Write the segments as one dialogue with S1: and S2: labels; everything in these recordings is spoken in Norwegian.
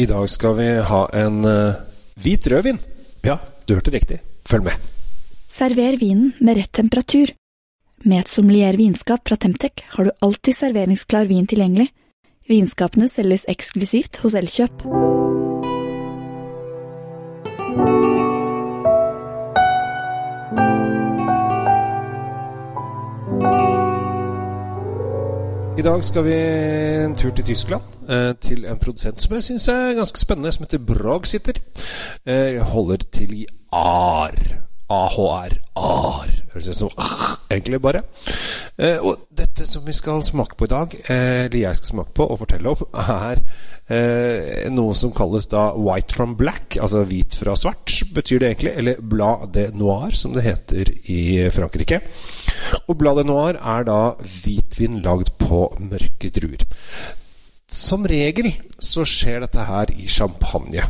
S1: I dag skal vi ha en uh, hvit rødvin. Ja, du hørte riktig. Følg med.
S2: Server vinen med rett temperatur. Med et sommelier vinskap fra Temtec har du alltid serveringsklar vin tilgjengelig. Vinskapene selges eksklusivt hos Elkjøp.
S1: I dag skal vi en tur til Tyskland. Eh, til en produsent som jeg syns er ganske spennende, som heter Bragsitter. Eh, holder til i AR. AHR. AR. Høres ut som ah, egentlig bare. Eh, og dette som vi skal smake på i dag, eh, eller jeg skal smake på og fortelle om, er eh, noe som kalles da white from black, altså hvit fra svart, betyr det egentlig. Eller blad de noir, som det heter i Frankrike. Og blad de noir er da hvitvin lagd på mørke druer. Som regel så skjer dette her i champagne.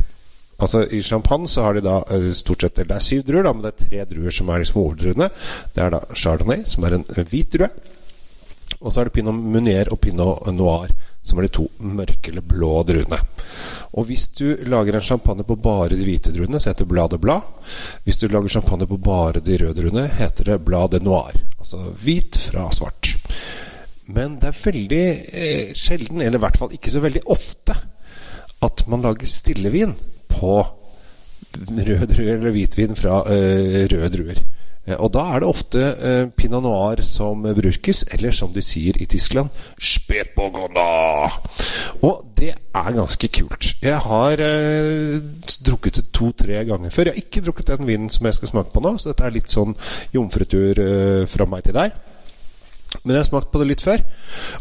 S1: Altså I champagne så har de da stort sett Det er syv druer, da, men det er tre druer som er liksom hoveddruene. Det er da chardonnay, som er en hvit drue. Og så er det pinot munier og pinot noir, som er de to mørke eller blå druene. Og hvis du lager en champagne på bare de hvite druene, så heter det blad de blad. Hvis du lager champagne på bare de røde druene, heter det blad de noir. Altså hvit fra svart. Men det er veldig eh, sjelden, eller i hvert fall ikke så veldig ofte, at man lager stillevin på rød druer eller hvitvin fra eh, røde druer. Uh, og da er det ofte eh, pinot noir som brukes, eller som de sier i Tyskland, Spätburgunder. Og det er ganske kult. Jeg har drukket det to-tre ganger før. Jeg har ikke drukket den vinen som jeg skal smake på nå, så dette er litt sånn jomfrutur fra meg til deg. Men jeg har smakt på det litt før,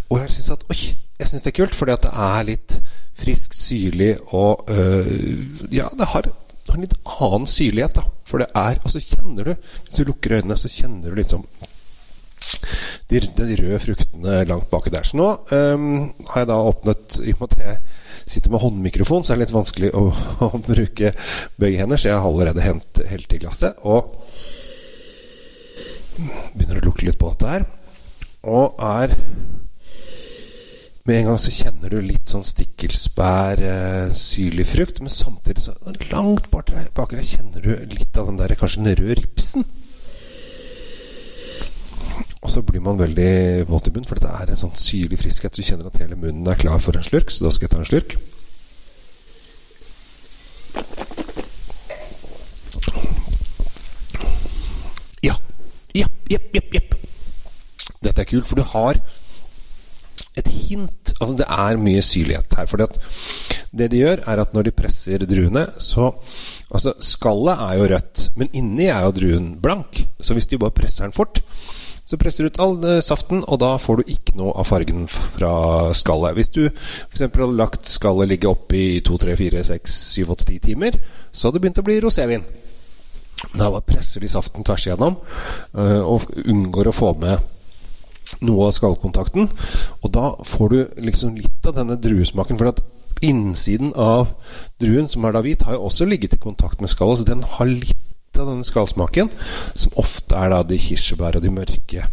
S1: og jeg syns det er kult, fordi at det er litt frisk, syrlig og øh, Ja, det har, har, en litt annen syrlighet, da. For det er Altså, kjenner du Hvis du lukker øynene, så kjenner du liksom de, de røde fruktene langt baki der. Så nå um, har jeg da åpnet I og med at jeg sitter med håndmikrofon, så er det litt vanskelig å, å bruke bøyhender, så jeg har allerede hent helt i glasset. Og begynner å lukte litt på dette her. Og er Med en gang så kjenner du litt sånn stikkelsbær, eh, syrlig frukt, men samtidig så langt bak der kjenner du litt av den der kanskje den røde ripsen. Og så blir man veldig våt i munnen, for det er en sånn syrlig friskhet. Du kjenner at hele munnen er klar for en slurk, så da skal jeg ta en slurk. Ja. Ja, ja, ja, jepp. Dette er kult, for du har et hint Altså, det er mye syrlighet her. For det de gjør, er at når de presser druene, så Altså, skallet er jo rødt, men inni er jo druen blank. Så hvis de bare presser den fort, så presser du ut all uh, saften, og da får du ikke noe av fargen fra skallet. Hvis du f.eks. hadde lagt skallet ligge oppi 2, 3, 4, 6, 7, 8, 10 timer, så hadde det begynt å bli rosévin. Da presser de saften tvers igjennom uh, og unngår å få med noe av skallkontakten. Og da får du liksom litt av denne druesmaken. For at innsiden av druen, som er da hvit, har jo også ligget i kontakt med skallet. Så den har litt av denne skallsmaken, som ofte er da de kirsebær og de mørke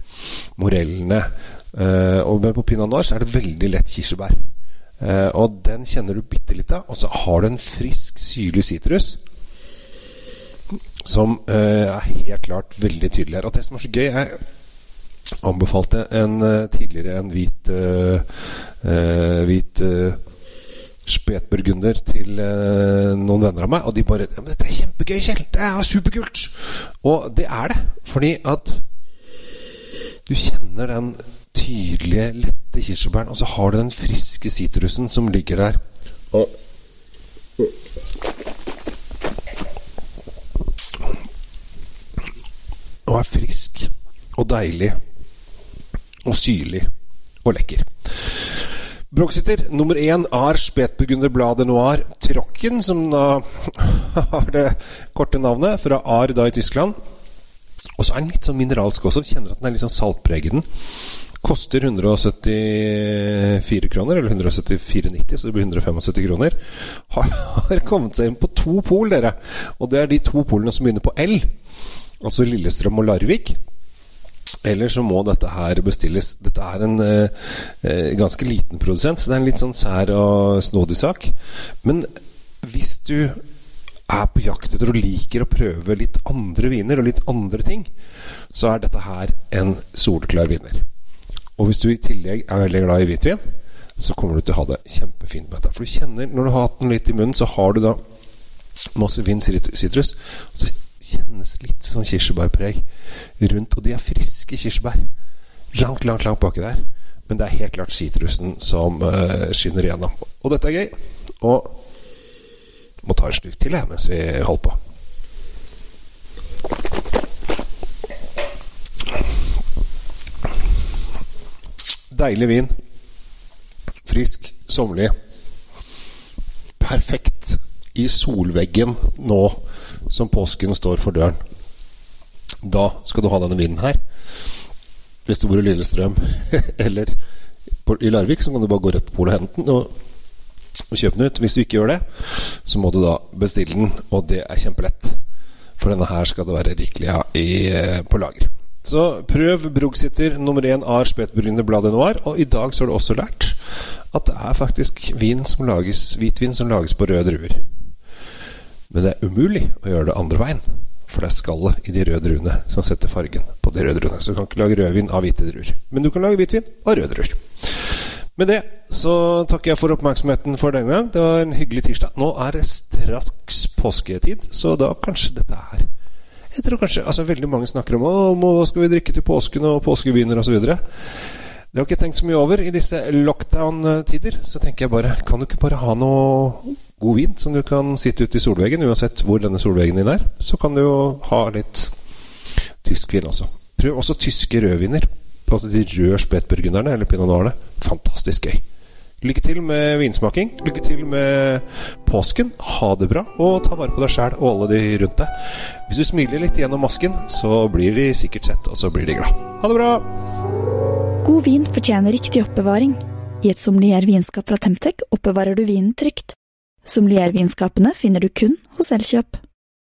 S1: morellene. Uh, og på pinot noir så er det veldig lett kirsebær. Uh, og den kjenner du bitte litt av. Og så har du en frisk, syrlig sitrus. Som uh, er helt klart veldig tydelig her. Og det som er så gøy, er anbefalte en tidligere en hvit uh, uh, hvit spetburgunder til noen venner av meg, og de bare ja, 'Dette er kjempegøy, Kjell! Det er superkult!' Og det er det, fordi at du kjenner den tydelige, lette kirsebæren, og så har du den friske sitrusen som ligger der. Og og er frisk og deilig og syrlig og lekker. Brogsitter nummer én er Spetburgunderbladet Noir Trocken, som da har det korte navnet, fra Ar da i Tyskland. Og så er den litt sånn mineralsk også. Kjenner at den er litt sånn saltpreget. Koster 174 kroner, eller 174,90, så det blir 175 kroner. Har kommet seg inn på to pol, dere. Og det er de to polene som begynner på L. Altså Lillestrøm og Larvik. Eller så må dette her bestilles. Dette er en eh, ganske liten produsent, så det er en litt sånn sær og snodig sak. Men hvis du er på jakt etter og liker å prøve litt andre viner og litt andre ting, så er dette her en soleklar vinner. Og hvis du i tillegg er veldig glad i hvitvin, så kommer du til å ha det kjempefint med dette. For du kjenner, når du har hatt den litt i munnen, så har du da masse vin sitrus. Så kjennes litt sånn kirsebærpreg rundt. Og de er friske kirsebær. Langt, langt, langt baki der. Men det er helt klart sitrusen som uh, skinner igjennom. Og dette er gøy. Og må ta en slurk til jeg, mens vi holder på. Deilig vin. Frisk, sommerlig. Perfekt i solveggen nå som påsken står for døren. Da skal du ha denne vinen her. Hvis du bor i Lillestrøm eller i Larvik, så kan du bare gå rett på polet og hente den. Og, kjøpe den ut. Hvis du ikke gjør det, så må du da bestille den, og det er kjempelett. For denne her skal det være rikelig av på lager. Så prøv Brugsitter nummer én av Spetbrune Bladet Noir. Og i dag så har du også lært at det er faktisk vin som lages, hvitvin som lages på røde druer. Men det er umulig å gjøre det andre veien. For det er skallet i de røde druene som setter fargen på de røde druene. Så du kan ikke lage rødvin av hvite druer. Men du kan lage hvitvin av røde druer. Med det så takker jeg for oppmerksomheten for denne gang. Det var en hyggelig tirsdag. Nå er det straks påsketid, så da kanskje dette er Jeg tror kanskje Altså, veldig mange snakker om hva skal vi drikke til påsken, og påskeviner osv. Det har ikke tenkt så mye over i disse lockdown-tider. Så tenker jeg bare Kan du ikke bare ha noe god vin som du kan sitte ute i solveggen, uansett hvor denne solveggen din er? Så kan du jo ha litt tysk vin også. Prøv også tyske rødviner. Altså de røde spetburgunderne eller pinot noirene. Fantastisk gøy. Lykke til med vinsmaking. Lykke til med påsken. Ha det bra, og ta vare på deg sjæl og alle de rundt deg. Hvis du smiler litt gjennom masken, så blir de sikkert sett, og så blir de glad. Ha det bra!
S2: God vin fortjener riktig oppbevaring. I et sommelier vinskap fra Temtec oppbevarer du vinen trygt. Sommeliervinskapene finner du kun hos Elkjøp.